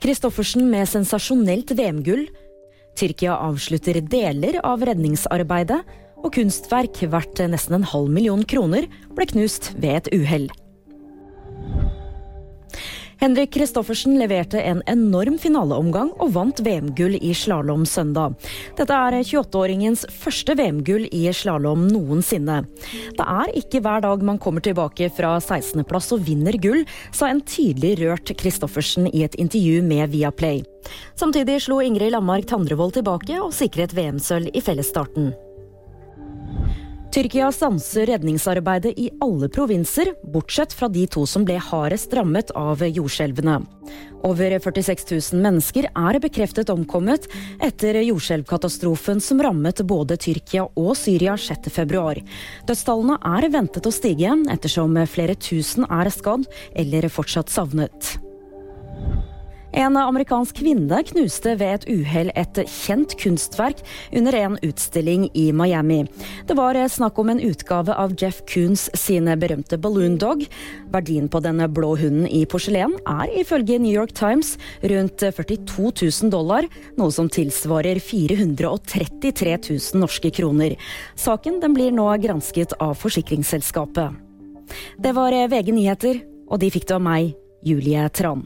Kristoffersen med sensasjonelt VM-gull. Tyrkia avslutter deler av redningsarbeidet. Og kunstverk verdt nesten en halv million kroner ble knust ved et uhell. Henrik Kristoffersen leverte en enorm finaleomgang og vant VM-gull i slalåm søndag. Dette er 28-åringens første VM-gull i slalåm noensinne. Det er ikke hver dag man kommer tilbake fra 16.-plass og vinner gull, sa en tydelig rørt Kristoffersen i et intervju med Viaplay. Samtidig slo Ingrid Landmark Tandrevold tilbake og sikret VM-sølv i fellesstarten. Tyrkia stanser redningsarbeidet i alle provinser, bortsett fra de to som ble hardest rammet av jordskjelvene. Over 46 000 mennesker er bekreftet omkommet etter jordskjelvkatastrofen som rammet både Tyrkia og Syria 6.2. Dødstallene er ventet å stige, ettersom flere tusen er skadd eller fortsatt savnet. En amerikansk kvinne knuste ved et uhell et kjent kunstverk under en utstilling i Miami. Det var snakk om en utgave av Jeff Koons sine berømte Balloon Dog. Verdien på denne blå hunden i porselen er ifølge New York Times rundt 42 000 dollar, noe som tilsvarer 433 000 norske kroner. Saken blir nå gransket av forsikringsselskapet. Det var VG nyheter, og de fikk det av meg, Julie Tran.